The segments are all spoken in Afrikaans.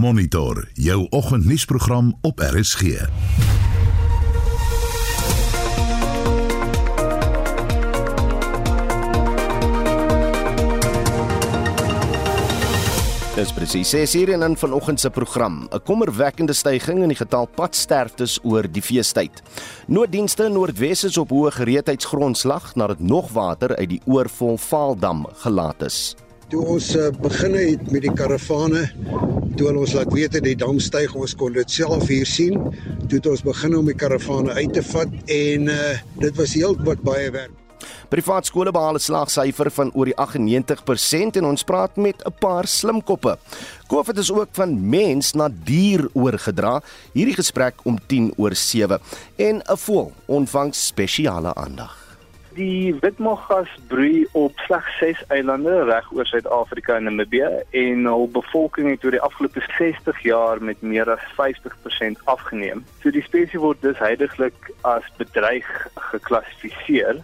Monitor jou oggendnuusprogram op RSG. Dis presies 6 uur en in vanoggend se program, 'n kommerwekkende stygings in die getal padsterftes oor die feestyd. Nooddienste in Noordwes is op hoë gereedheidsgrondslag nadat nog water uit die oorvol Vaaldam gelaat is. Toe ons uh, begin het met die karavane, toe ons laat weet dat die dam styg, ons kon dit self hier sien. Toe het ons begin om die karavane uit te vat en uh, dit was heelwat baie werk. Privaat skole behaal 'n slagsyfer van oor die 98% en ons praat met 'n paar slimkoppe. COVID is ook van mens na dier oorgedra. Hierdie gesprek om 10 oor 7 en 'n voël ontvang spesiale aandag. Die witmaggas broei op slegs 6 eilande reg oor Suid-Afrika en Namibië en hul bevolking het oor die afgelope 60 jaar met meer as 50% afgeneem. So die spesies word dus heidaglik as bedreig geklassifiseer.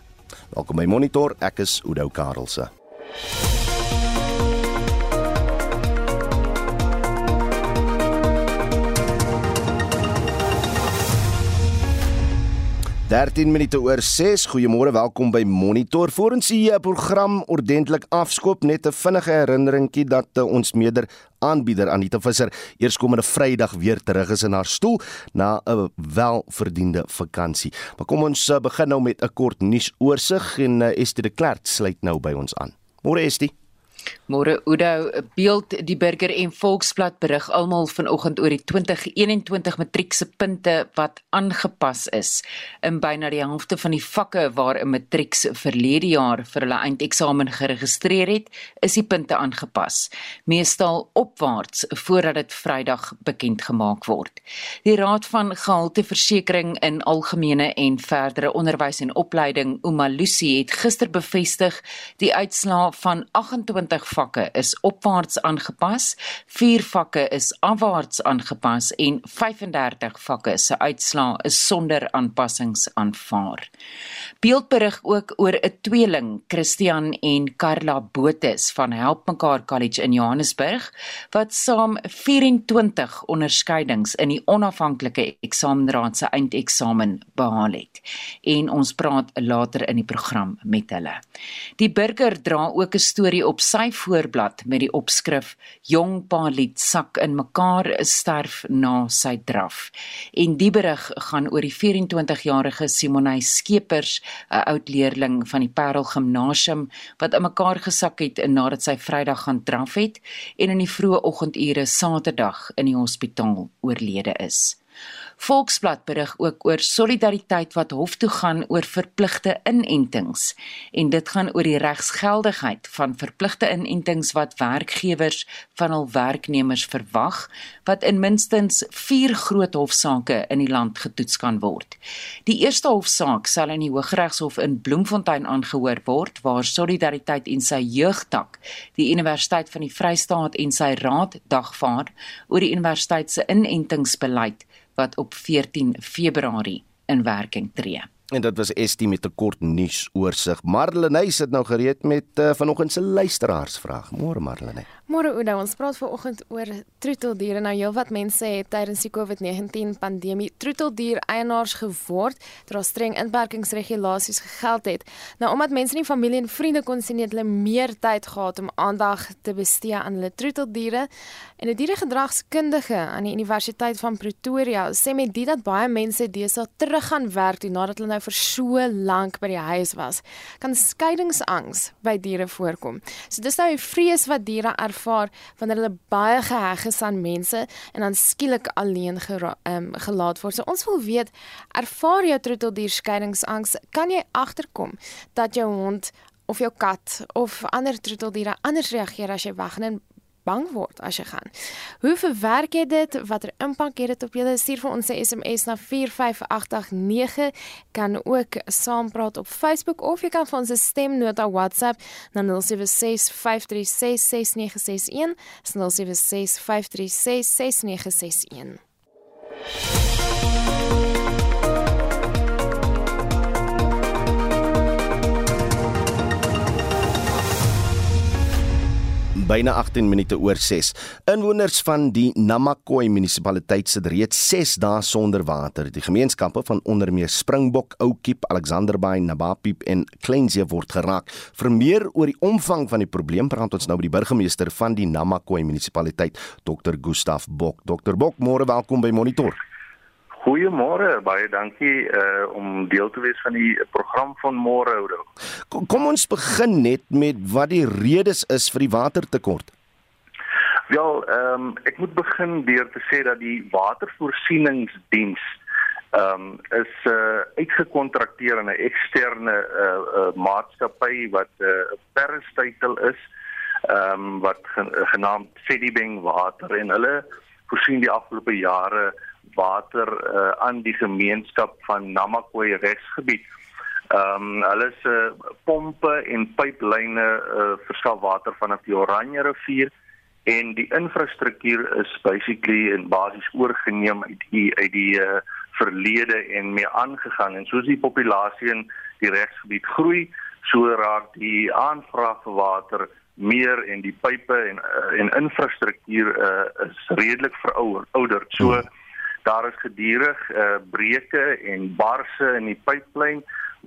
Welkom by Monitor, ek is Udo Karelse. 13 minute oor 6. Goeiemôre, welkom by Monitor. Voorens die eh, program ordentlik afskop, net 'n vinnige herinneringkie dat uh, ons meder aanbieder Anita Visser eerskomende Vrydag weer terug is in haar stoel na 'n welverdiende vakansie. Maar kom ons uh, begin nou met 'n kort nuusoorseig en uh, Estie de Klerk sluit nou by ons aan. Môre Estie. Môre Oudo, beeld die burger en Volksblad berig almal vanoggend oor die 2021 matriekse punte wat aangepas is. In byna die helfte van die vakke waar 'n matrieks verlede jaar vir hulle eindeksamen geregistreer het, is die punte aangepas, meestal opwaarts voordat dit Vrydag bekend gemaak word. Die Raad van Gehalteversekering in Algemene en Verdere Onderwys en Opleiding, Umalusi, het gister bevestig die uitslaa van 28 20 vakke is opwaarts aangepas, 4 vakke is afwaarts aangepas en 35 vakke se uitslaa is sonder aanpassings aanvaar. Beeld berig ook oor 'n tweeling, Christian en Carla Botes van Help Mekaar College in Johannesburg wat saam 24 onderskeidings in die onafhanklike eksamenraad se eindeksamen behaal het. En ons praat later in die program met hulle. Die burger dra ook 'n storie op sy voorblad met die opskrif Jong Paaliet sak in mekaar sterf na sy draf. En die berig gaan oor die 24-jarige Simonay Skeepers, 'n oud leerling van die Parel Gimnasium wat in mekaar gesak het nadat sy Vrydag gaan draf het en in die vroeë oggendure Saterdag in die hospitaal oorlede is. Volksblad berig ook oor solidariteit wat hof toe gaan oor verpligte inentings en dit gaan oor die regsgeldigheid van verpligte inentings wat werkgewers van hul werknemers verwag wat in minstens 4 groot hofsaake in die land getoets kan word. Die eerste hofsaak sal in die Hooggeregshof in Bloemfontein aangehoor word waar Solidariteit en sy jeugtak die Universiteit van die Vrystaat en sy raad dagvaar oor die universiteit se inentingsbeleid wat op 14 Februarie in werking tree. En dit was Estie met 'n kort nuus oorsig. Marlene sit nou gereed met uh, vanoggend se luisteraarsvraag. Môre Marlene. Môre Oudo, ons praat vanoggend oor troeteldiere. Nou heelwat mense het tydens die COVID-19 pandemie troeteldier eienaars geword terwyl streng inperkingsregulasies gegeld het. Nou omdat mense nie familie en vriende kon sien het hulle meer tyd gehad om aandag te bestee aan hulle troeteldiere. En 'n dieregedragskundige aan die Universiteit van Pretoria sê met dit dat baie mense deesdae terug gaan werk toe nadat hulle nou vir so lank by die huis was, kan skeidingsangs by diere voorkom. So dis nou 'n vrees wat diere ervaar wanneer hulle baie geheg is aan mense en dan skielik alleen um, gelaat word. So ons wil weet, ervaar jy troeteldier skeidingsangs? Kan jy agterkom dat jou hond of jou kat of ander troeteldiere anders reageer as jy wegneem bang word as jy gaan. Hoe verwerk jy dit? Watter impak het dit op julle? Stuur vir ons 'n SMS na 45889. Kan ook saampraat op Facebook of jy kan vir ons 'n stemnota WhatsApp na 0765366961. 0765366961. Byna 18 minute oor 6. Inwoners van die Namakwa munisipaliteit sit reeds 6 dae sonder water. Die gemeenskappe van onder meer Springbok, Oukiep, Alexanderbaai, Nabapiep en Kleinse word geraak. Vir meer oor die omvang van die probleem praat ons nou met die burgemeester van die Namakwa munisipaliteit, Dr. Gustaf Bok. Dr. Bok, môre welkom by Monitor. Goeiemôre, baie dankie uh om deel te wees van die program van môre Oudo. Kom, kom ons begin net met wat die redes is vir die watertekort. Wel, ehm um, ek moet begin deur te sê dat die watervoorsieningsdiens ehm um, is uh uitgekontrakteer aan 'n eksterne uh, uh maatskappy wat 'n uh, perstitel is ehm um, wat genaamd Cedibeng Water en hulle voorsien die afgelope jare water uh, aan die gemeenskap van Namakwa regsgebied. Ehm um, hulle se uh, pompe en pyplyne uh, verskaf water vanaf die Oranje rivier en die infrastruktuur is basically in basis oorgeneem uit die uit die uh, verlede en mee aangegaan en soos die populasie in die regsgebied groei, so raak die aanvraag vir water meer en die pype en uh, en infrastruktuur uh, is redelik verouderd. So hmm daar is gedurig uh, breuke en barse in die pyplyn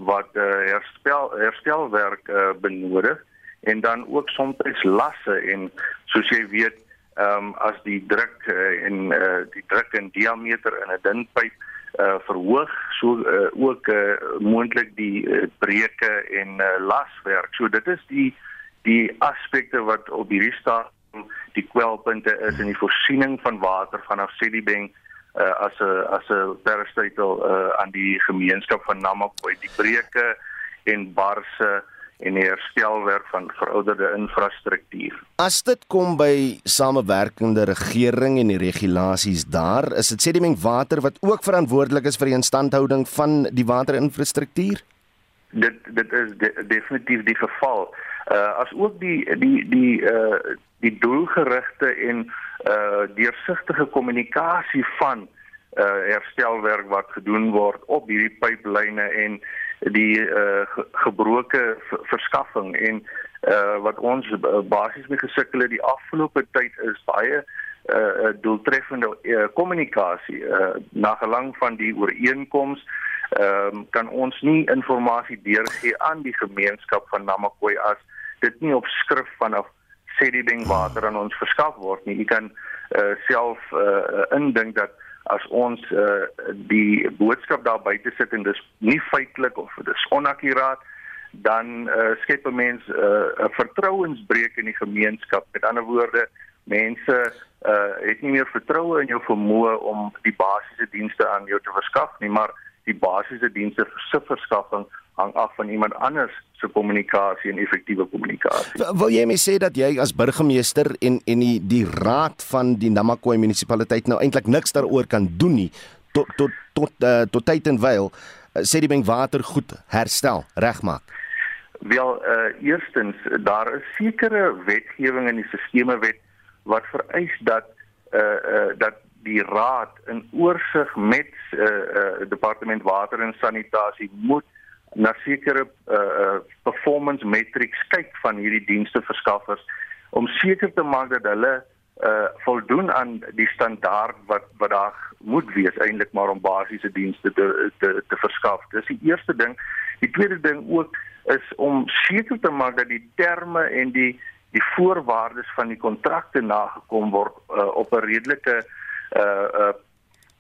wat uh, herstel herstelwerk uh, benodig en dan ook soms lasse en soos jy weet um, as die druk uh, en uh, die druk in diameter in 'n dun pyp uh, verhoog so uh, ook uh, moontlik die uh, breuke en uh, laswerk. So dit is die die aspekte wat op hierdie stadium die kwelpunte is in die voorsiening van water vanaf Sedibeng uh, as 'n as 'n terrorstytel uh, aan die gemeenskap van Namakwa die breuke en barse en die herstelwerk van verouderde infrastruktuur. As dit kom by samewerkende regering en die regulasies daar, is dit sediment water wat ook verantwoordelik is vir die instandhouding van die waterinfrastruktuur? Dit dit is de, definitief die geval. Uh as ook die die die uh die doelgerigte en uh deursigtige kommunikasie van uh herstelwerk wat gedoen word op hierdie pyplyne en die uh ge gebroke verskaffing en uh wat ons basies mee gesukkel het die afgelope tyd is baie uh doeltreffende kommunikasie uh, uh na gelang van die ooreenkoms ehm um, kan ons nie inligting deurgee aan die gemeenskap van Namakwa as dit nie op skrif vanaf ding water aan ons verskaf word nie. Jy kan uh, self uh, indink dat as ons uh, die boodskap daar buite sit en dis nie feitelik of dis onakkuraat dan uh, skep 'n mens 'n uh, vertrouensbreuk in die gemeenskap. Met ander woorde, mense uh, het nie meer vertroue in jou vermoë om die basiese dienste aan jou te verskaf nie, maar die basiese dienste se verskaffing hang af van iemand anders se kommunikasie en effektiewe kommunikasie. Wil jy my sê dat jy as burgemeester en en die die raad van die Namakwa munisipaliteit nou eintlik niks daaroor kan doen nie tot tot tot uh, tot tyd en wyl uh, sê die bank water goed herstel, regmaak. Wel, uh, eerstens daar is sekere wetgewing in die sisteme wet wat vereis dat uh uh dat die raad in oorsig met uh, uh departement water en sanitasie moet na sekere uh performance metrics kyk van hierdie dienste verskaffers om seker te maak dat hulle uh voldoen aan die standaard wat wat daar moet wees eintlik maar om basiese dienste te te te verskaf. Dis die eerste ding. Die tweede ding ook is om seker te maak dat die terme en die die voorwaardes van die kontrakte nagekom word uh, op 'n redelike uh uh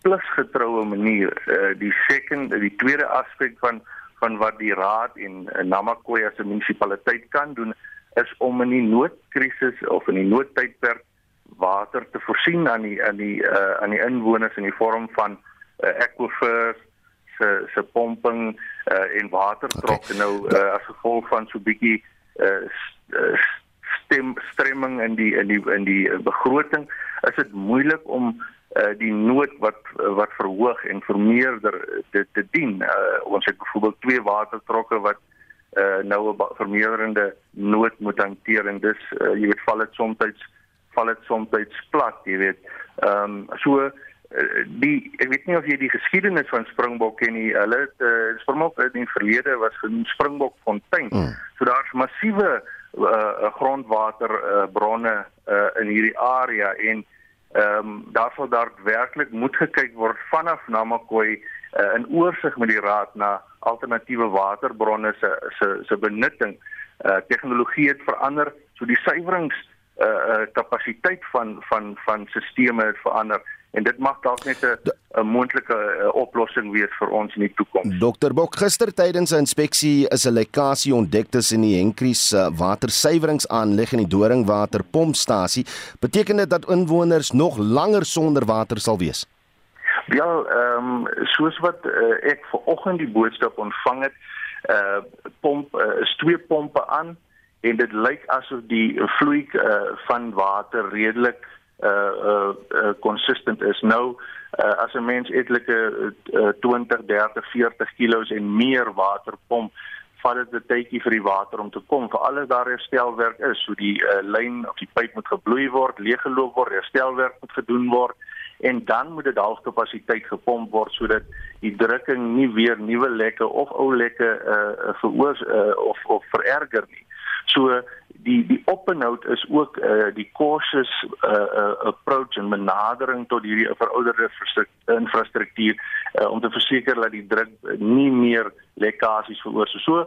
plusgetroue manier. Uh die second die tweede aspek van van wat die raad en uh, Namakwa as 'n munisipaliteit kan doen is om in die noodkrisis of in die noodtydperk water te voorsien aan die aan die uh aan die inwoners in die vorm van uh, aquifers se se pomping uh en watertrok okay. nou uh, as gevolg van so bietjie uh stem stremming in die in die in die begroting is dit moeilik om uh, die nood wat wat verhoog en vermeerder te te dien. Uh, ons het byvoorbeeld twee watertrokke wat uh, nou 'n vermeerderende nood moet hanteer en dis uh, jy weet val dit soms val dit soms plat, jy weet. Ehm um, so die ek weet nie of jy die geskiedenis van Springbok ken nie. Hulle het uh, Springbok in die verlede was genoem Springbok Fontein. Mm. So daar's massiewe uh, grondwater uh, bronne uh, in hierdie area en ehm um, daar sal daadwerklik moet gekyk word vanaf Namakwa uh, in oorsig met die raad na alternatiewe waterbronne se se se benutting. Uh, tegnologie het verander, so die suiwerings uh, uh kapasiteit van van van stelsels het verander en dit mag dalk net 'n moontlike uh, oplossing wees vir ons in die toekoms. Dr Bok gister tydens 'n inspeksie is 'n lekkasie ontdek tussen die Henkries uh, watersuiweringsaanleg en die Doringwater pompstasie. Beteken dit dat inwoners nog langer sonder water sal wees? Ja, ehm um, soos wat uh, ek ver oggend die boodskap ontvang het, uh pomp uh, is twee pompe aan en dit lyk asof die vloei uh, van water redelik uh uh, uh consistent is. Nou uh, as 'n mens etlike uh, 20 30 40 kilos en meer water pomp vat dit 'n tydjie vir die water om te kom. Vir alles daar herstelwerk is so die uh, lyn of die pyp moet gebloei word leeggeloop word herstelwerk moet gedoen word en dan moet dit half kapasiteit gepomp word sodat die drukking nie weer nuwe lekke of ou lekke uh, veroors uh, of of vererger nie so die die oppenhoud is ook uh die cautious uh, uh approach en benadering tot hierdie verouderde infrastruktuur uh, om te verseker dat die druk nie meer lekkasies veroorsaak. So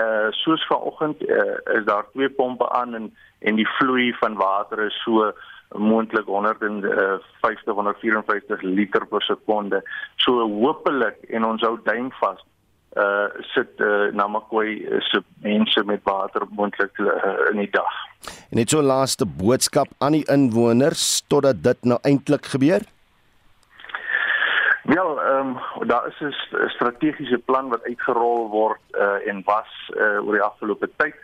uh soos vanoggend uh, is daar twee pompe aan en en die vloei van water is so moontlik 150 154 liter per sekonde. So hopelik en ons hou duim vas uh sit uh, Namakwa se mense met water moontlik uh, in die dag. En net so laaste boodskap aan die inwoners totdat dit nou eintlik gebeur. Wel, ehm um, daar is 'n strategiese plan wat uitgerol word uh en was uh oor die afgelope tyd.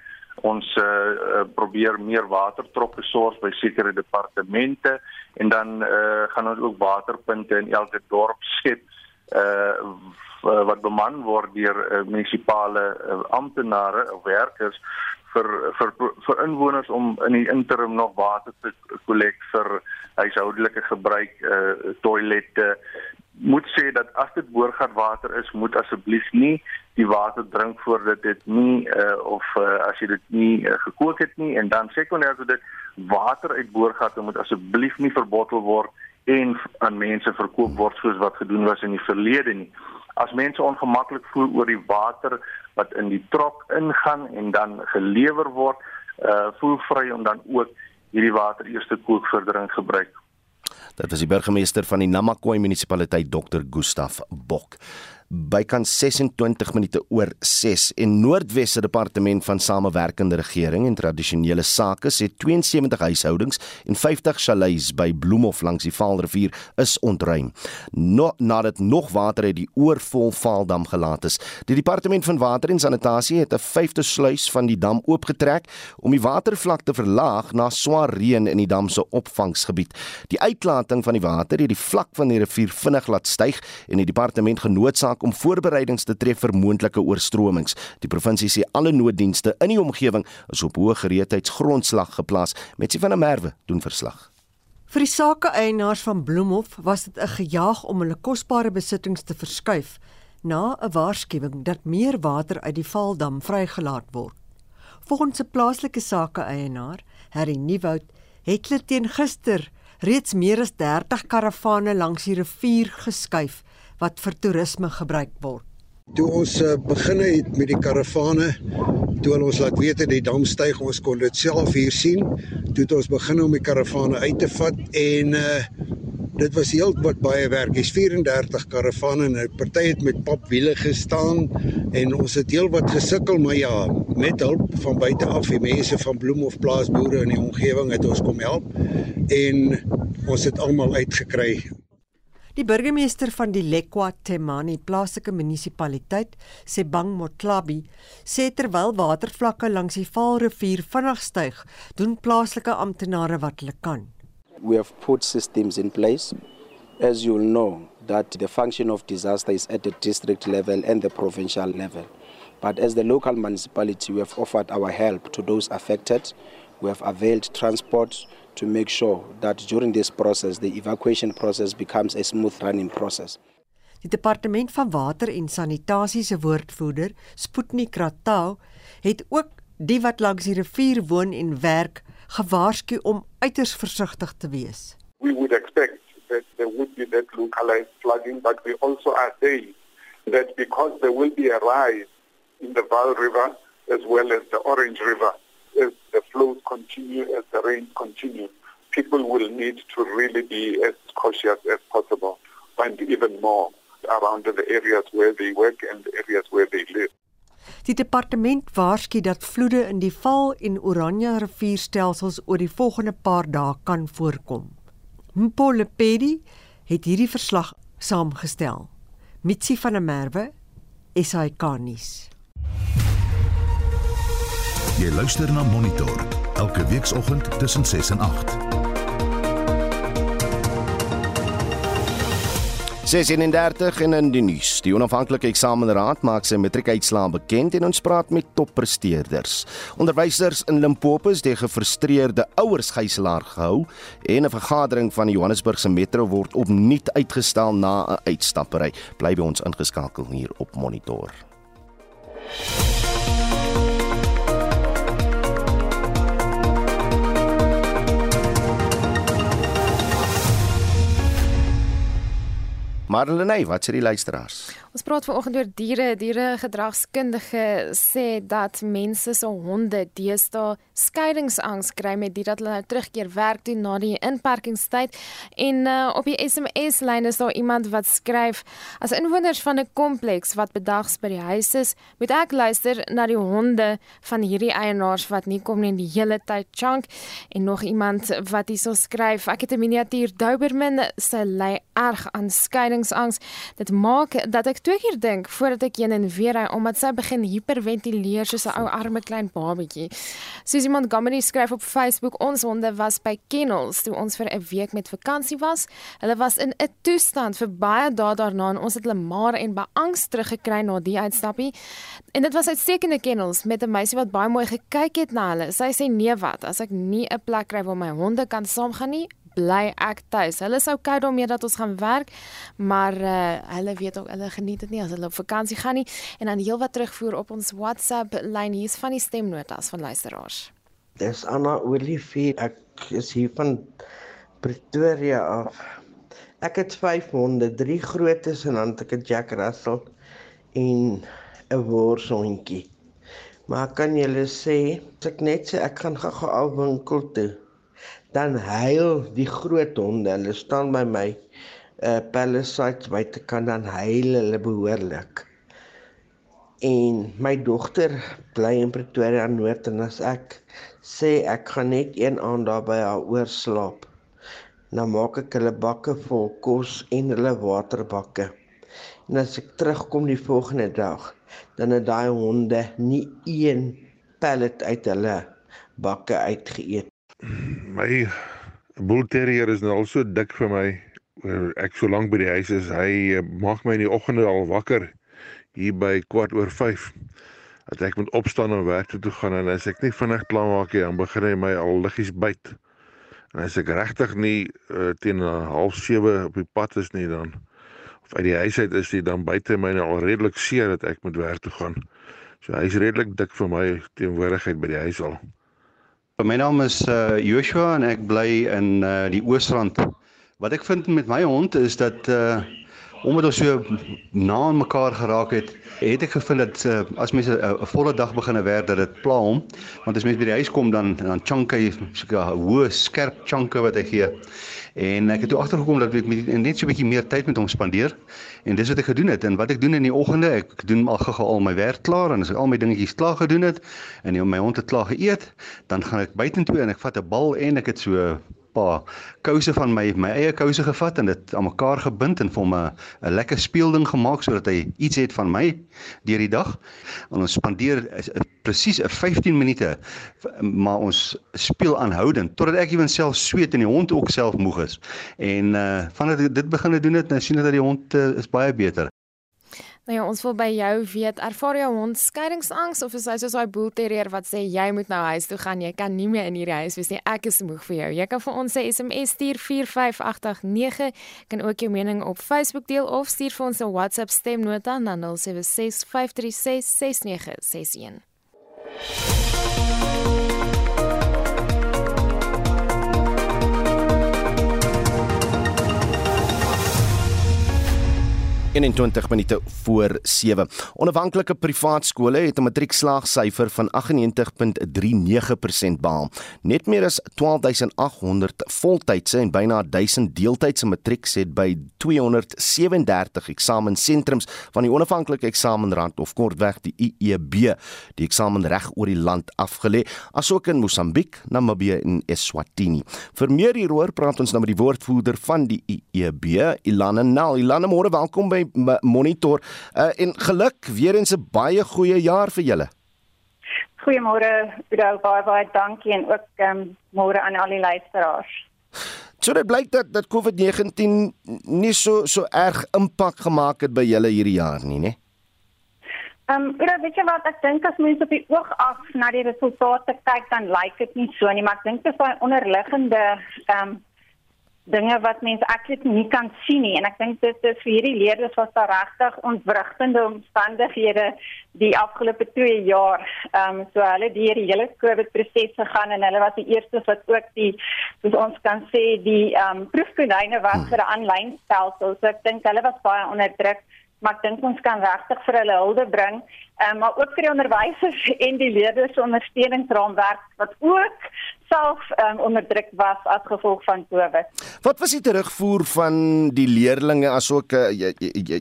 Ons uh, uh probeer meer watertrokke sorg by sekere departemente en dan uh gaan ons ook waterpunte in elke dorp skep uh uh, wat beman word deur uh, munisipale uh, amptenare of werkers vir vir vir inwoners om in die interim nog water te kollek vir huishoudelike gebruik uh, toilette. Moet sê dat as dit boorgatwater is moet asseblief nie die water drink voordat dit nie uh, of uh, as jy dit nie uh, gekook het nie. En dan sekondêr so dit water uit boorgate moet asseblief nie verbottel word en aan mense verkoop word soos wat gedoen was in die verlede nie as mense ongemaklik voel oor die water wat in die trok ingaan en dan gelewer word, uh voel vry om dan ook hierdie water eers te kook vir drink gebruik. Dit was die burgemeester van die Namakwa munisipaliteit Dr. Gustaf Bok bykans 26 minute oor 6 en Noordwesse Departement van Samewerkende Regering en Tradisionele Sake sê 72 huishoudings en 50 chalets by Bloemhof langs die Vaalrivier is ontruim. No, nadat nog water uit die oorvol Vaaldam gelaat is. Die Departement van Water en Sanitasie het 'n vyfde sluys van die dam oopgetrek om die watervlak te verlaag na swaar reën in die dam se opvangsgebied. Die uitlating van die water het die vlak van die rivier vinnig laat styg en die departement genoodsaak maak om voorbereidings te tref vir moontlike oorstromings. Die provinsie sê alle nooddienste in die omgewing is op hoë gereedheidsgrondslag geplaas, met sy van 'n merwe doen verslag. Vir die sake-eienaars van Bloemhof was dit 'n gejaag om hulle kosbare besittings te verskuif na 'n waarskuwing dat meer water uit die Vaaldam vrygelaat word. Volgens 'n plaaslike sake-eienaar, Harry Nieuwoud, het hulle teen gister reeds meer as 30 karavane langs die rivier geskuif wat vir toerisme gebruik word. Toe ons uh, begin het met die karavane, toe ons laat weet dat die dam styg, ons kon dit self hier sien. Toe het ons begin om die karavane uit te vat en uh, dit was heel wat baie werk. Dis 34 karavane en 'n party het met papwiele gestaan en ons het heel wat gesukkel, maar ja, met hulp van buite af, die mense van Bloemhof plaasboere in die omgewing het ons kom help en ons het almal uitgekry. Die burgemeester van die Lekwa Temani plaaslike munisipaliteit, Sebang Motlabi, sê terwyl watervlakke langs die Vaalrivier vinnig styg, doen plaaslike amptenare wat hulle kan. We have put systems in place as you know that the function of disaster is at the district level and the provincial level. But as the local municipality, we have offered our help to those affected. We have availed transport to make sure that during this process the evacuation process becomes a smooth running process. Die departement van water en sanitasie se woordvoerder, Sputnik Ratau, het ook Die wat langs die rivier woon en werk, gewaarsku om uiters versigtig te wees. We would expect that there would be that localized flooding, but we also are saying that because there will be a rise in the Vaal River as well as the Orange River, as the flows continue, as the rains continue, people will need to really be as cautious as possible and even more around the areas where they work and the areas where they live. Die departement waarsku dat vloede in die Vaal en Oranje rivierstelsels oor die volgende paar dae kan voorkom. Mpolepedi het hierdie verslag saamgestel. Mitsi van der Merwe, SAK nuus. Jy luister na Monitor elke weekoggend tussen 6 en 8. 36 en in die nuus. Die onafhanklike eksamenraad maak sy matriekuitslae bekend en ons praat met toppresteerders. Onderwysers in Limpopo is deur gefrustreerde ouers gijslaar gehou en 'n vergadering van die Johannesburgse metro word opnuut uitgestel na 'n uitstappery. Bly by ons ingeskakel hier op Monitor. Marlene, wat sê die luisteraars? Ons praat vanoggend oor diere. Diere gedragskundige sê dat mense se honde deesdae skeidingsangs kry met dit dat hulle nou terugkeer werk toe na die inperkingstyd. En uh, op die SMS lyn is daar iemand wat skryf: As inwoners van 'n kompleks wat bedags by die huis is, moet ek luister na die honde van hierdie eienaars wat nie kom nie die hele tyd chunk. En nog iemand wat hierso skryf: Ek het 'n miniatuur Doberman, sy ly erg aan skeidingsangs. Dit maak dat ek twee keer dink voordat ek heen en weer ry omdat sy begin hiperventileer soos 'n ou arme klein babatjie. Susie Montgomery skryf op Facebook: Ons honde was by kennels toe ons vir 'n week met vakansie was. Hulle was in 'n toestand vir baie dae daarna en ons het hulle maar en beangs teruggekry na die uitstappie. En dit was uitstekende kennels met 'n meisie wat baie mooi gekyk het na hulle. Sy sê nee wat, as ek nie 'n plek kry waar my honde kan saamgaan nie, bly ek tuis. Hulle sou kyk daarmee dat ons gaan werk, maar uh, hulle weet ook hulle geniet dit nie as hulle op vakansie gaan nie. En dan heelwat terugvoer op ons WhatsApp lyn hier's van die stemnotas van luisteraars. Dis Anna Olivier. Ek is hier van Pretoria af. Ek het 5 honde, 3 grootes en dan het ek 'n Jack Russell en 'n worshondjie. Maar kan julle sê, as ek net sê ek gaan gou-gou al winkel toe dan huil die groot honde. Hulle staan by my uh palisades buitekant dan huil hulle behoorlik. En my dogter bly in Pretoria Noord en as ek sê ek gaan net een aand daar by haar oorslaap, dan maak ek hulle bakke vol kos en hulle waterbakke. En as ek terugkom die volgende dag, dan het daai honde nie een pellet uit hulle bakke uitgeëet my bull terrier is nou al so dik vir my. Ek so lank by die huis is, hy eh, maak my in die oggende al wakker hier by kwart oor 5. Dat ek moet opstaan en werk toe gaan en as ek nie vinnig klaar maak nie, dan begin hy my al liggies byt. En as ek regtig nie uh, teen 07:30 op die pad is nie dan of uit die huis uit is nie, dan byt hy my nou al redelik seer dat ek moet werk toe gaan. So hy's redelik dik vir my teenwoordigheid by die huis al. My naam is uh Joshua en ek bly in uh die Oosrand. Wat ek vind met my hond is dat uh omdat ons so na aan mekaar geraak het, het ek gevind dat uh, as mense 'n uh, volle dag begin werk dat dit pla hom, want as mense by die huis kom dan dan chunk hy so 'n hoë skerp chunke wat hy gee. En ek het toe agtergekom dat ek met net so 'n bietjie meer tyd met hom spandeer en dis wat ek gedoen het. En wat ek doen in die oggende, ek doen al gou al my werk klaar en as ek al my dingetjies klaar gedoen het en my hond het klaar geëet, dan gaan ek buitentoe en ek vat 'n bal en ek het so paar kouse van my my eie kouse gevat en dit aan mekaar gebind en vir hom 'n lekker speelding gemaak sodat hy iets het van my deur die dag. En ons spandeer presies 'n 15 minute maar ons speel aanhoudend totdat ek ewenself sweet en die hond ook self moeg is. En uh vandat dit begin doen het, nou sien dat die hond uh, is baie beter. Nou ja, ons wil by jou weet, ervaar jou hond skeidingsangs of is hy soos daai boel terrier wat sê jy moet nou huis toe gaan, jy kan nie meer in hierdie huis wees nie. Ek is moeg vir jou. Jy kan vir ons sê SMS stuur 45889, kan ook jou mening op Facebook deel of stuur vir ons 'n WhatsApp stemnota na 0765366961. In 20 minute voor 7. Onafhanklike privaat skole het 'n matriekslaagsyfer van 98.39% behaal. Net meer as 12800 voltydse en byna 1000 deeltydse matrieks het by 237 eksamenssentrums van die onafhanklike eksamenraad of kortweg die IEB die eksamen reg oor die land afgelê, asook in Mosambiek, Namibië en Eswatini. Vir meer hieroor praat ons nou met die woordvoerder van die IEB, Ilana Nal. Ilana, môre welkom by monitor uh, en geluk weer eens 'n baie goeie jaar vir julle. Goeiemôre, Udo, baie baie dankie en ook um, môre aan al die luisteraars. So dit blyk dat dat COVID-19 nie so so erg impak gemaak het by julle hierdie jaar nie, né? Ehm, um, Udo, weet jy wat ek dink as mense op die oog af na die resultate kyk, dan lyk dit nie so nie, maar ek dink dit is daai onderliggende ehm um, dinge wat mense eintlik nie kan sien nie en ek dink dit is vir hierdie leerders was daar regtig ontwrigtende omstandighede die afgelope 2 jaar. Ehm um, so hulle die hele COVID proses gegaan en hulle was die eerstes wat ook die soos ons kan sê die ehm um, proefkonyne was vir 'n aanlyn stelsel. So ek dink hulle was baie onder druk maar dink ons kan regtig vir hulle hulde bring, um, maar ook vir die onderwysers en die leerders ondersteuningsraamwerk wat ook self um, onderdruk was as gevolg van COVID. Wat was die terugvoer van die leerdlinge asook uh,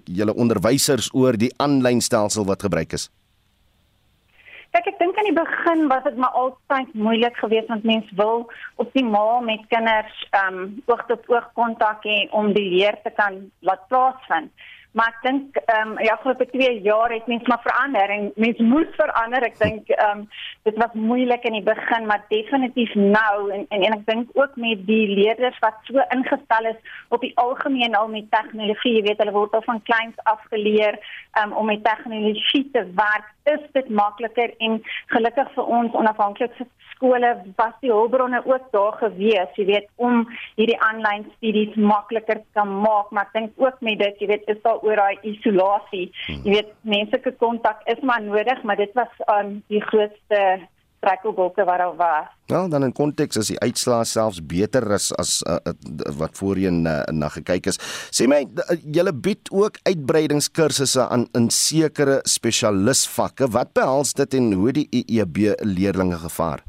julle onderwysers oor die aanlyn stelsel wat gebruik is? Kyk, ek dink aan die begin was dit maar altyd moeilik geweest want mense wil optimaal met kinders ehm um, oog tot oog kontak hê om die leer te kan laat plaasvind. Maar ek dink ehm um, ja, vir 2 jaar het mens maar verander en mens moet verander. Ek dink ehm um, dit was moeilik in die begin, maar definitief nou en en, en ek dink ook met die leerders wat so ingestel is op die algemeen al met tegnologie, jy weet hulle word al van kleins af geleer um, om met tegnologie te werk, is dit makliker en gelukkig vir ons onafhanklik skole was die hulpbronne ook daar gewees, jy weet, om hierdie aanlyn studies makliker te kan maak, maar ek dink ook met dit, jy weet, is daar oor daai isolasie. Hmm. Jy weet, menslike kontak is maar nodig, maar dit was um, die grootste trekkelbokke wat daar was. Nou, dan in konteks is die uitslae selfs beter as as uh, wat voorheen uh, na gekyk is. Sê my, julle bied ook uitbreidingskursusse aan in sekere spesialisvakke. Wat behels dit en hoe die EEB leerdlinge gevaar?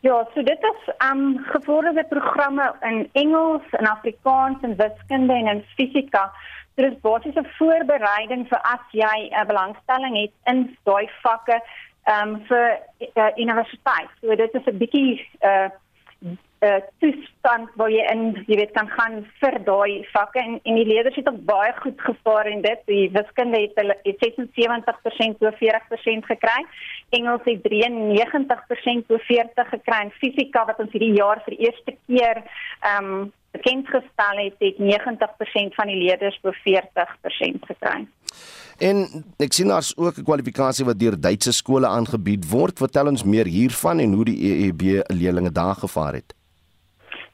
Ja, so dit is um gevorderde programme in Engels, in Afrikaans en wiskunde en in fisika. So dit is basiese voorbereiding vir as jy 'n belangstelling het in daai vakke um vir uh, universiteit. So dit is 'n bietjie uh uh toestand waar jy in jy weet kan gaan vir daai vakke en en die leerders het ook baie goed gevaar en dit die wiskunde het hulle het 76% oor 40% gekry. Engels het 93% oor 40 gekry en fisika wat ons hierdie jaar vir eerste keer um bekend gestel het, het 90% van die leerders oor 40% gekry. En ek sien daar's ook 'n kwalifikasie wat deur Duitse skole aangebied word. Vertel ons meer hiervan en hoe die EEB leerdlinge daar gevaar het.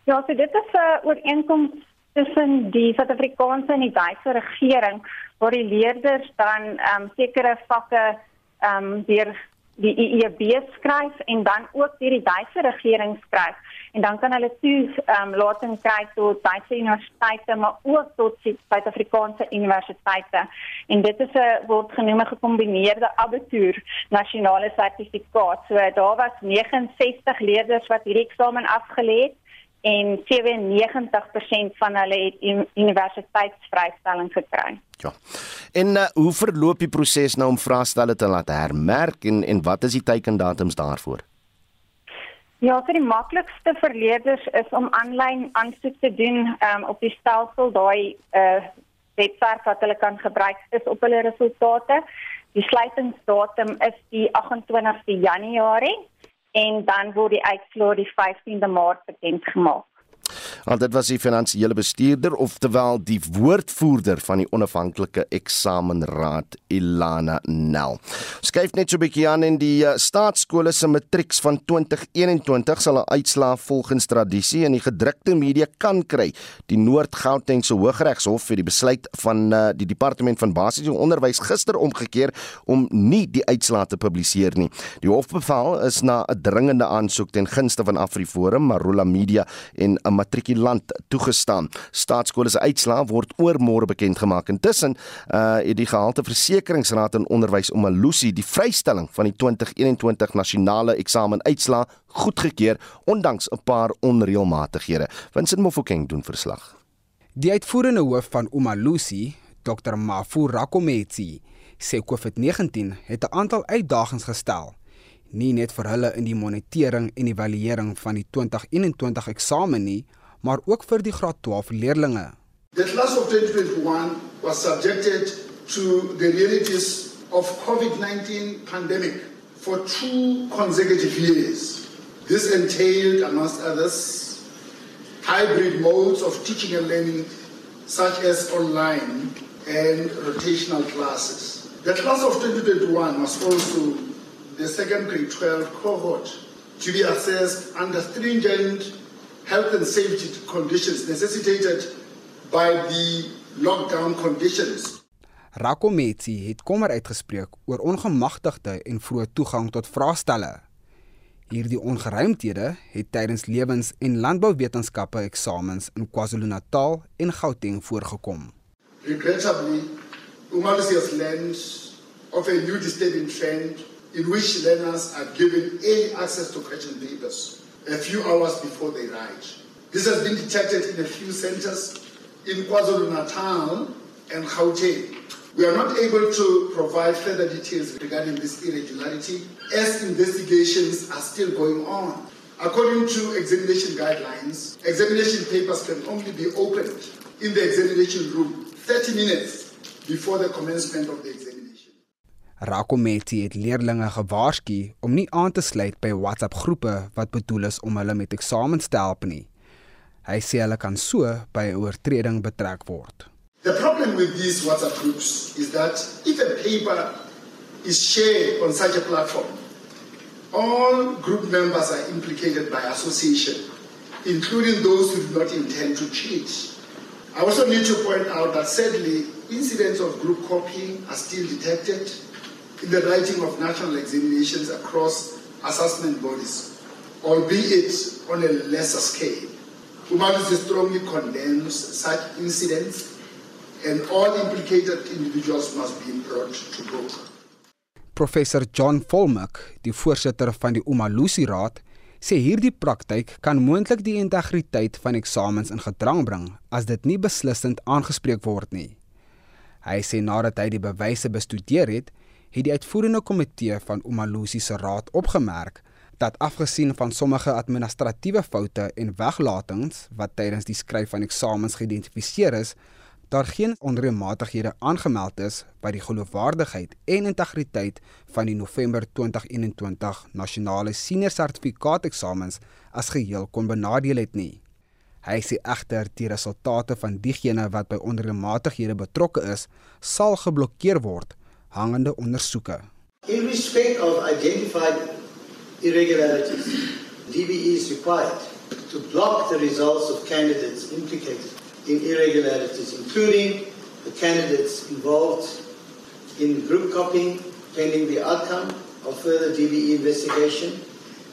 Ja, so dit is 'n ooreenkoms tussen die Suid-Afrikaanse en die Duitse regering waar die leerders dan ehm um, sekere vakke ehm um, deur die EEB skryf en dan ook deur die Duitse regering skryf. En dan kan hulle toe ehm um, lating kry tot Duitse universiteite maar ook tot Suid-Afrikaanse universiteite. En dit is 'n word genoem 'n gekombineerde abitur nasionale sertifikaat. So daar was 69 leerders wat hierdie eksamen afgelê het en 97% van hulle het universiteitsvrystelling gekry. Ja. En uh, hoe verloop die proses nou om vraestelle te laat hermerk en en wat is die teikendatums daarvoor? Ja, vir die maklikste verleerders is om aanlyn aansoek te doen um, op die stelsel daai uh webwerf wat hulle kan gebruik is op hulle resultate. Die sluitingsdatum is die 28ste Januarie en dan word die uitslae die 15de Maart bekend gemaak. Want dit was die finansiële bestuurder oftewel die woordvoerder van die onafhanklike eksamenraad Ilana Nel. Skryf net so 'n bietjie aan in die uh, staatskole se matrieks van 2021 sal 'n uitslaa volgens tradisie in die gedrukte media kan kry. Die Noord-Gautengse Hooggeregshof het die besluit van uh, die departement van basiese onderwys gister omgekeer om nie die uitslaa te publiseer nie. Die hofbevel is na 'n dringende aansoek ten gunste van AfriForum, Marula Media en 'n matrikulant toegestaan. Staatskole se uitslaa word oormôre bekend gemaak. Intussen uh die gehalte versekeringsraad in onderwys om Malusi die vrystelling van die 2021 nasionale eksamen uitslaa goedgekeur ondanks 'n paar onreëlmatighede. Vincent Mofokeng doen verslag. Die uitvoerende hoof van Umalusi, Dr. Mafu Rakometsi, sê COVID-19 het 'n aantal uitdagings gestel, nie net vir hulle in die monitering en evaluering van die 2021 eksamen nie, maar ook vir die graad 12 leerdlinge. The class of 2021 was subjected to the realities of COVID-19 pandemic for two consecutive years. This entailed, amongst others, hybrid modes of teaching and learning, such as online and rotational classes. The class of 2021 was also the second grade 12 cohort to be assessed under stringent health and safety conditions necessitated by the lockdown conditions. Rakometsi het kommer uitgespreek oor ongemagtigde en vroeë toegang tot vraestelle. Hierdie ongeruimthede het tydens lewens- en landbouwetenskappe eksamens in KwaZulu-Natal en Gauteng voorgekom. Regrettably, Umalusi has learned of a new disturbing trend in which learners are given early access to question papers a few hours before they write. This has been detected in a few centers in KwaZulu-Natal and Gauteng. We are not able to provide further details regarding this irregularity as investigations are still going on. According to examination guidelines, examination papers can only be opened in the examination room 30 minutes before the commencement of the examination. Rakometi het leerdlinge gewaarsku om nie aan te sluit by WhatsApp groepe wat bedoel is om hulle met eksamens te help nie. Hy sê hulle kan so by 'n oortreding betrek word. The problem with these WhatsApp groups is that if a paper is shared on such a platform, all group members are implicated by association, including those who do not intend to cheat. I also need to point out that sadly, incidents of group copying are still detected in the writing of national examinations across assessment bodies, albeit on a lesser scale. Humanity strongly condemns such incidents and all implicated individuals must be brought to book. Professor John Volmik, die voorsitter van die Umalusi Raad, sê hierdie praktyk kan moontlik die integriteit van eksamens in gedrang bring as dit nie beslissend aangespreek word nie. Hy sê nadat hy die bewyse bestudeer het, het die uitvoerende komitee van Umalusi se raad opgemerk dat afgesien van sommige administratiewe foute en weglatings wat tydens die skryf van eksamens geïdentifiseer is, daar geen onreëlmatighede aangemeld is wat die geloofwaardigheid en integriteit van die November 2021 nasionale senior sertifikaat eksamens as geheel kon benadeel het nie. Hy sê egter die resultate van diegene wat by onreëlmatighede betrokke is, sal geblokkeer word hangende ondersoeke. In respect of identified irregularities, DBE is required to block the results of candidates implicated in irregularities, including the candidates involved in group copying pending the outcome of further DBE investigation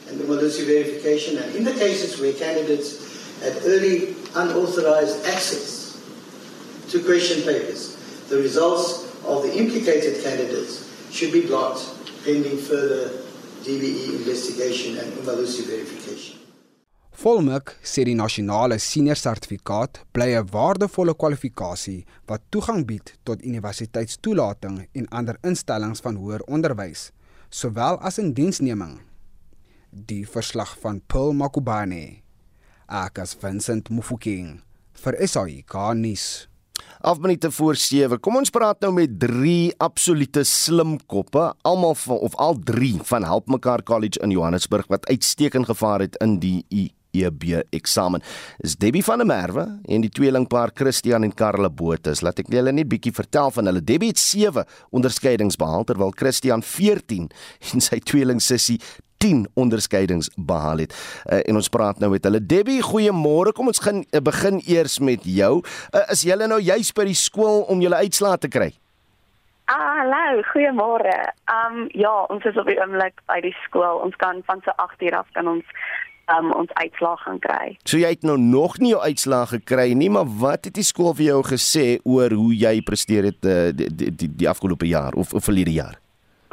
and the Malusi verification, and in the cases where candidates had early unauthorized access to question papers, the results of the implicated candidates should be blocked pending further DBE investigation and Umalusi verification. Volmik sê die nasionale senior sertifikaat bly 'n waardevolle kwalifikasie wat toegang bied tot universiteitstoelating en ander instellings van hoër onderwys, sowel as in diensneming. Die verslag van Paul Makubane. Akas Vincent Mufokeng vir SAICA nuus. Afminute voor 7. Kom ons praat nou met drie absolute slim koppe, almal van of al drie van Help Mekaar College in Johannesburg wat uitstekend gevaar het in die MEB eksamen. Dis Debbie van der Merwe en die tweelingpaar Christian en Karla Botha. Laat ek julle net bietjie vertel van hulle. Debbie het 7 onderskeidings behaal terwyl Christian 14 en sy tweeling sussie 10 onderskeidings behaal het. Uh, en ons praat nou met hulle. Debbie, goeiemôre. Kom ons gaan uh, begin eers met jou. Uh, is jy nou juis by die skool om jou uitslae te kry? Ah, hallo, goeiemôre. Um ja, ons is op die oomblik by die skool. Ons kan van so 8 uur af kan ons um ons uitslae gaan kry. So jy het nou nog nie jou uitslae gekry nie, maar wat het die skool vir jou gesê oor hoe jy presteer het uh, die, die die die afgelope jaar of, of verlede jaar?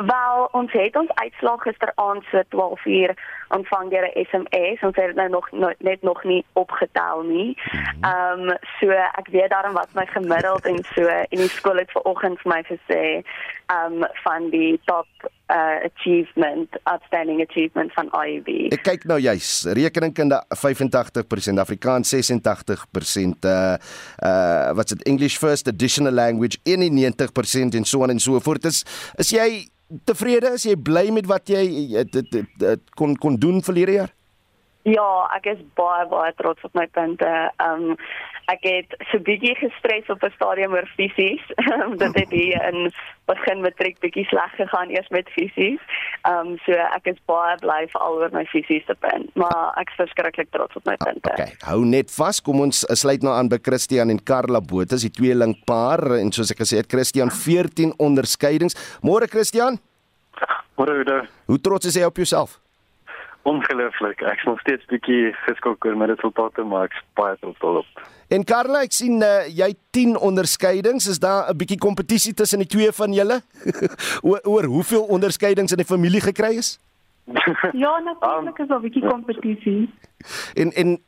Wel, ons het ons uitslag gisteraand so 12 uur ontvang deur 'n SMS. Ons het dit nou nog no, net nog nie opgetel nie. Mhm. Ehm um, so ek weet daarom wat my gemiddeld en so en die skool het vanoggend vir my gesê ehm um, van die top uh achievement outstanding achievement van IB. Ek kyk nou juis, rekeningkunde 85%, Afrikaans 86%, uh uh wat's dit English first additional language 91% en so aan en so voort. Is is jy tevrede? Is jy bly met wat jy dit kon kon doen verlede jaar? Ja, ek is baie baie trots op my punte. Ehm um, ek het so bietjie gestres op 'n stadium oor fisies. dit het hier in begin matriek bietjie sleg gegaan eers met fisies. Ehm um, so ek is baie bly vir al oor my fisies se punt, maar ek is verskriklik trots op my ah, punte. Okay, hou net vas. Kom ons sluit nou aan by Christian en Karla Botha, die tweeling paar en soos ek gesê het, Christian 14 onderskeidings. Môre Christian? Môre. Hoe trots is jy op jouself? Ongelooflik. Ek is nog steeds bietjie geskok oor my resultate, maar ek is baie trots op. En Karla, ek sien uh, jy 10 onderskeidings. Is daar 'n bietjie kompetisie tussen die twee van julle? oor, oor hoeveel onderskeidings in die familie gekry is? ja, natuurlik is daar 'n bietjie kompetisie. En en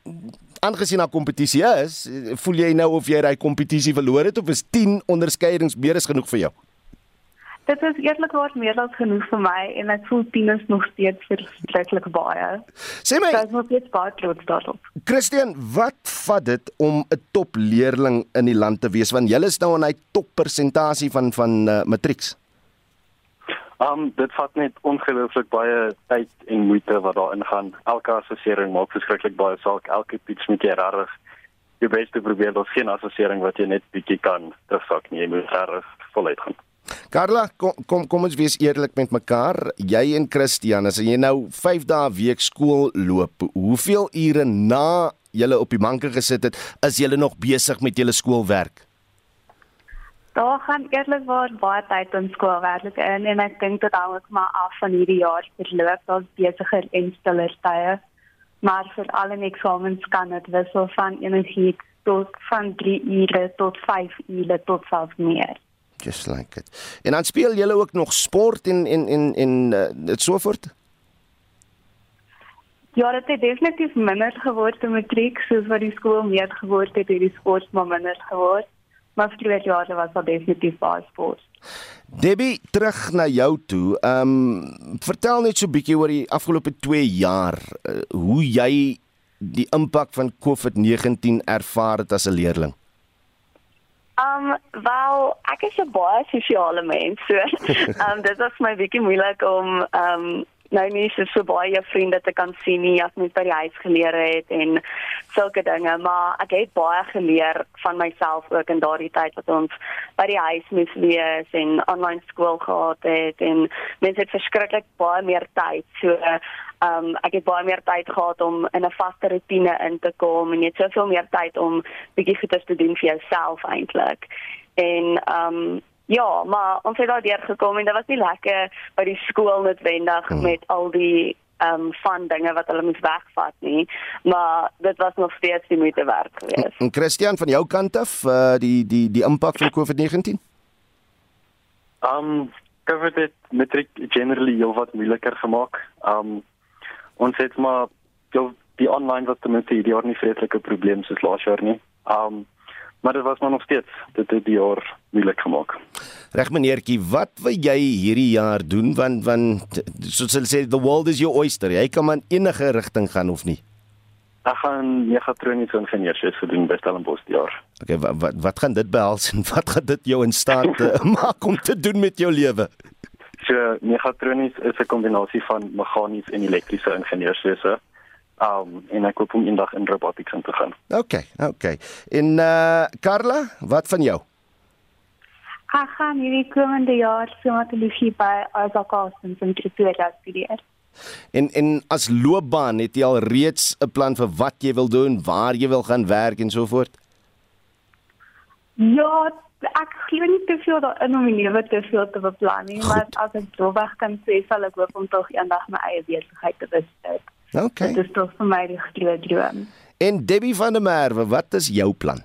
aangesien daar kompetisie is, voel jy nou of jy daai kompetisie verloor het of is 10 onderskeidings meer as genoeg vir jou? Dit is eerlikwaar meer as genoeg vir my en ek voel tieners nog steeds verskriklik baie. Sê my, ek moet net baie trots daarop. Christian, wat vat dit om 'n topleerling in die land te wees want jy is nou in hy top persentasie van van uh, matrieks? Um dit vat net ongelooflik baie tyd en moeite wat daarin gaan. Elke assessering maak verskriklik baie saak. Elke toets moet jy regtig jou bes te probeer. Daar's geen assessering wat jy net bietjie kan terugsak nie. Jy moet regtig voluit gaan. Carla, kom kom kom ons wees eerlik met mekaar. Jy en Christian, as jy nou 5 dae week skool loop, hoeveel ure na julle op die banke gesit het, is julle nog besig met julle skoolwerk? Daar gaan eerlikwaar baie tyd in skoolwerk in en ek dink dit hang ook maar af van hierdie jaar verloop. Daar's besigger en stiller tye. Maar vir al die eksamens kan dit wissel van enigiets tot van 3 ure tot 5 ure tot selfs meer just like it. En dan speel julle ook nog sport en en en en uh, dit so voort. Ja, dit het definitief minder geword in matriek, soos wat die skool meer geword het, het die sport maar minder geword. Maar twee jaar was daar definitief baie sport. Debbie, terug na jou toe. Ehm um, vertel net so 'n bietjie oor die afgelope 2 jaar, uh, hoe jy die impak van COVID-19 ervaar het as 'n leerling. Um wel, ek is 'n baie sosiale mens. So, um dit was my bietjie moeilik om um nou nie so, so baie vriende te kan sien nie as net by die huis geleer het en sulke dinge, maar ek het baie geleer van myself ook in daardie tyd wat ons by die huis moes wees en aanlyn skool gehad het en mense het verskriklik baie meer tyd. So um ek het baie meer tyd gehad om in 'n vaste rotine in te kom en net soveel meer tyd om bietjie goeie te doen vir jouself eintlik. En um ja, maar ons het daardeur gekom en dit was nie lekker by die skool noodwendig hmm. met al die um van dinge wat hulle moes wegvat nie, maar dit was nog steeds die moeite werd geweest. En Christian van jou kant af, uh, die die die impak van COVID-19? Um COVID het matriek generally heel wat moeiliker gemaak. Um ons het maar jou die online wat ten minste hierdie jaar nie vreeslike probleme soos laas jaar nie. Um maar dit was maar nog steeds dit het die jaar moeilik gemaak. Reg meneertjie, wat wil jy hierdie jaar doen want want soos hulle sê the world is your oyster. Jy kan maar enige rigting gaan of nie. Ek gaan megatroniese ingenieurswese gedoen by Stellenbosch die jaar. Okay, wat wat wat gaan dit behels en wat gaan dit jou in staat uh, maak om te doen met jou lewe? So megatronies is 'n kombinasie van meganies en elektriese ingenieurswese. Um en ek hoop om eendag in robotics in te gaan. OK, OK. En uh Karla, wat van jou? Ek gaan hierdie komende jaar somatologie by Isaac Carstens in Pretoria studeer. En en as loopbaan het jy al reeds 'n plan vir wat jy wil doen, waar jy wil gaan werk en so voort? Ja, ek glo nie te veel daarin om my lewe te veel te beplan nie, maar as ek doelweg kan sê, sal ek hoop om tog eendag my eie besigheid te besit. OK. Dit is tog vir my die groot droom. En Debbie van der Merwe, wat is jou plan?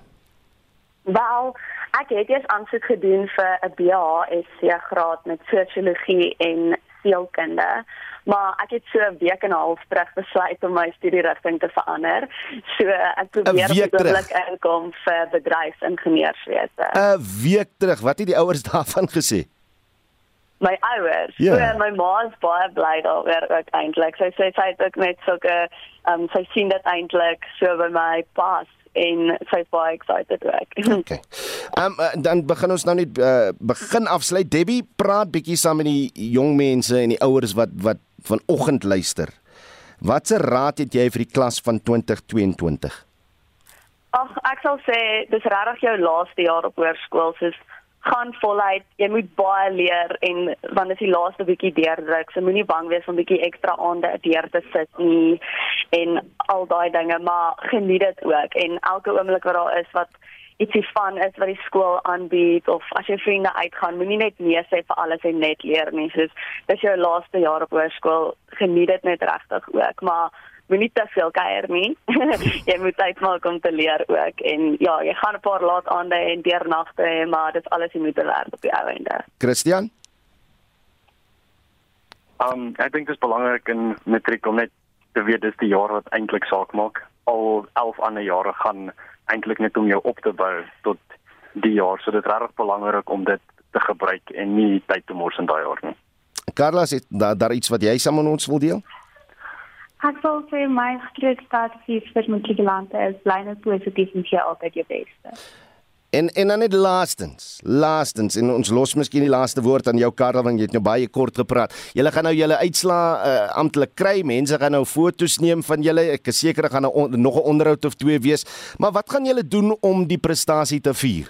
Wel, ek het eers aansoek gedoen vir 'n BHSC graad met sosiologie en sielkunde. Maar ek het so 'n week en 'n half terug besluit om my studierigting te verander. So ek probeer oomblik inkom vir bedryfsingenieurswese. 'n Week terug, wat het die ouers daarvan gesê? My ouers, Ja. so my ma is baie bly daaroor ook eintlik. Sy sê sy het ook net sulke ehm um, sy sien dit eintlik so by my pas en sy's baie excited ook. Okay. Ehm um, dan begin ons nou net uh, begin afsluit. Debbie, praat bietjie saam met die jong mense en die ouers wat wat vanoggend luister. Watse raad het jy vir die klas van 2022? Ag, ek sal sê dis regtig jou laaste jaar op hoërskool, soos gaan voluit. Jy moet baie leer en want dit is die laaste bietjie deurdruk. So moenie bang wees om bietjie ekstra aande deur te sit nie en al daai dinge, maar geniet dit ook en elke oomblik wat daar is wat ietsie van is wat die skool aanbied of as jy vriende uitgaan, moenie net nee sê vir alles en net leer nie. Soos dis jou laaste jaar op hoërskool, geniet dit net regtig ook, maar moenie te veel kuier nie. jy moet tyd maak om te leer ook en ja, jy gaan 'n paar laat aande en deernagte hê, maar dit is alles jy moet werd op die ou ende. Christian? Um ek dink dit is belangrik in matriek om net te weet dis die jaar wat eintlik saak maak. Al 11 ander jare gaan eintlik net om jou op te bou tot die jaar. So dit is regtig belangrik om dit te gebruik en nie tyd te mors in daai jaar nie. Carla, is daar daar iets wat jy saam met ons wil deel? Ek sal sê my grootste advies vir matrikulante is bly net positief en gee altyd jou beste. En en dan net laastens, laastens en ons los miskien die laaste woord aan jou Karel want jy het nou baie kort gepraat. Julle gaan nou julle uitslaa uh, amptelik kry. Mense gaan nou foto's neem van julle. Ek is seker gaan nou on, nog 'n onderhoud of twee wees. Maar wat gaan julle doen om die prestasie te vier?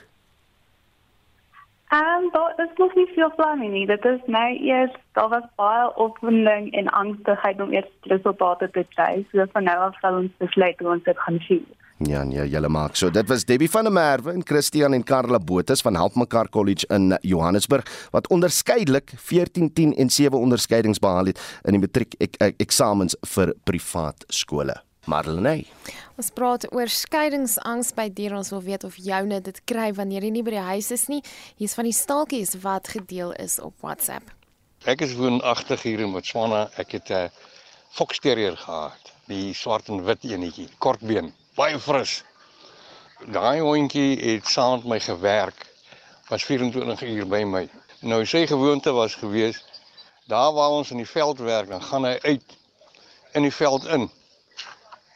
En daar is nog nie veel planne nie. Dit is nou eers daar was baie opwinding en angstigheid om eers resultate te kry. So van nou af sal ons besluit hoe ons dit gaan vier. Ja, nee, julle maak. So dit was Debbie van der Merwe en Christian en Karla Botus van Help Mekaar College in Johannesburg wat onderskeidelik 14, 10 en 7 onderskeidings behaal het in die matriek ek, ek, eksamens vir privaat skole. Marlenae. Ons praat oor skeidingsangs by diere. Ons wil weet of joune dit kry wanneer jy nie by die huis is nie. Hier's van die staaltjies wat gedeel is op WhatsApp. Ek is woonagtig hier in Botswana. Ek het 'n fox terrier gehad, die swart en wit enetjie, kortbeen, baie fris. Daai hondjie het saam met my gewerk. Was 24 uur by my. Nou sy gewoonte was gewees daar waar ons in die veld werk, dan gaan hy uit in die veld in.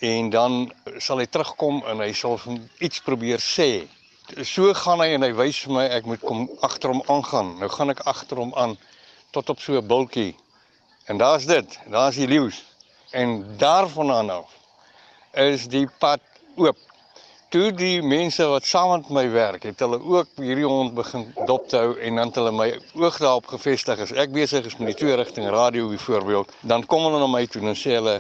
En dan sal hy terugkom en hy sal iets probeer sê. So gaan hy en hy wys vir my ek moet kom agter hom aangaan. Nou gaan ek agter hom aan tot op so 'n bultjie. En daar's dit, daar's die leeu's. En daarvandaan af is die pad oop. Toe die mense wat saam met my werk, het hulle ook hierdie hond begin dop te hou en dan het hulle my oog daarop gefestig as ek besig is met die twee rigting radio byvoorbeeld, dan kom hulle na my toe en sê hulle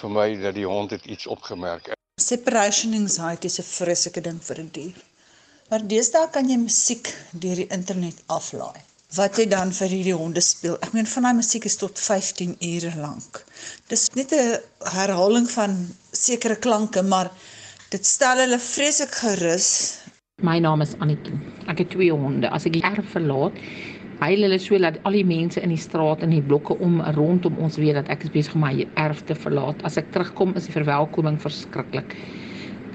vir my dat die hond het iets opgemerk. Separation anxiety is 'n vreeslike ding vir 'n die dier. Maar deesdae kan jy musiek deur die internet aflaai. Wat jy dan vir hierdie honde speel. Ek meen van daai musiek is tot 15 ure lank. Dis net 'n herhaling van sekere klanke, maar dit stel hulle vreeslik gerus. My naam is Annetjie. Ek het twee honde. As ek die erf verlaat, huil hulle so dat al die mense in die straat en die blokke om rondom ons weet dat ek is besig om my erf te verlaat. As ek terugkom, is die verwelkoming verskriklik.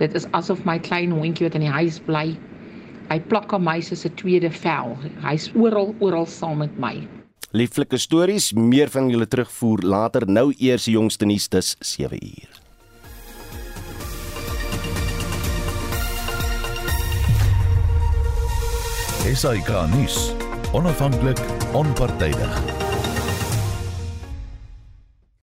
Dit is asof my klein hondjie wat in die huis bly, hy plak aan my soos 'n tweede vel. Hy's oral, oral saam met my. Lieflike stories, meer van julle terugvoer later. Nou eers die jongste nuus dis 7 uur. SAK nuus. Onafhanklik, onpartydig.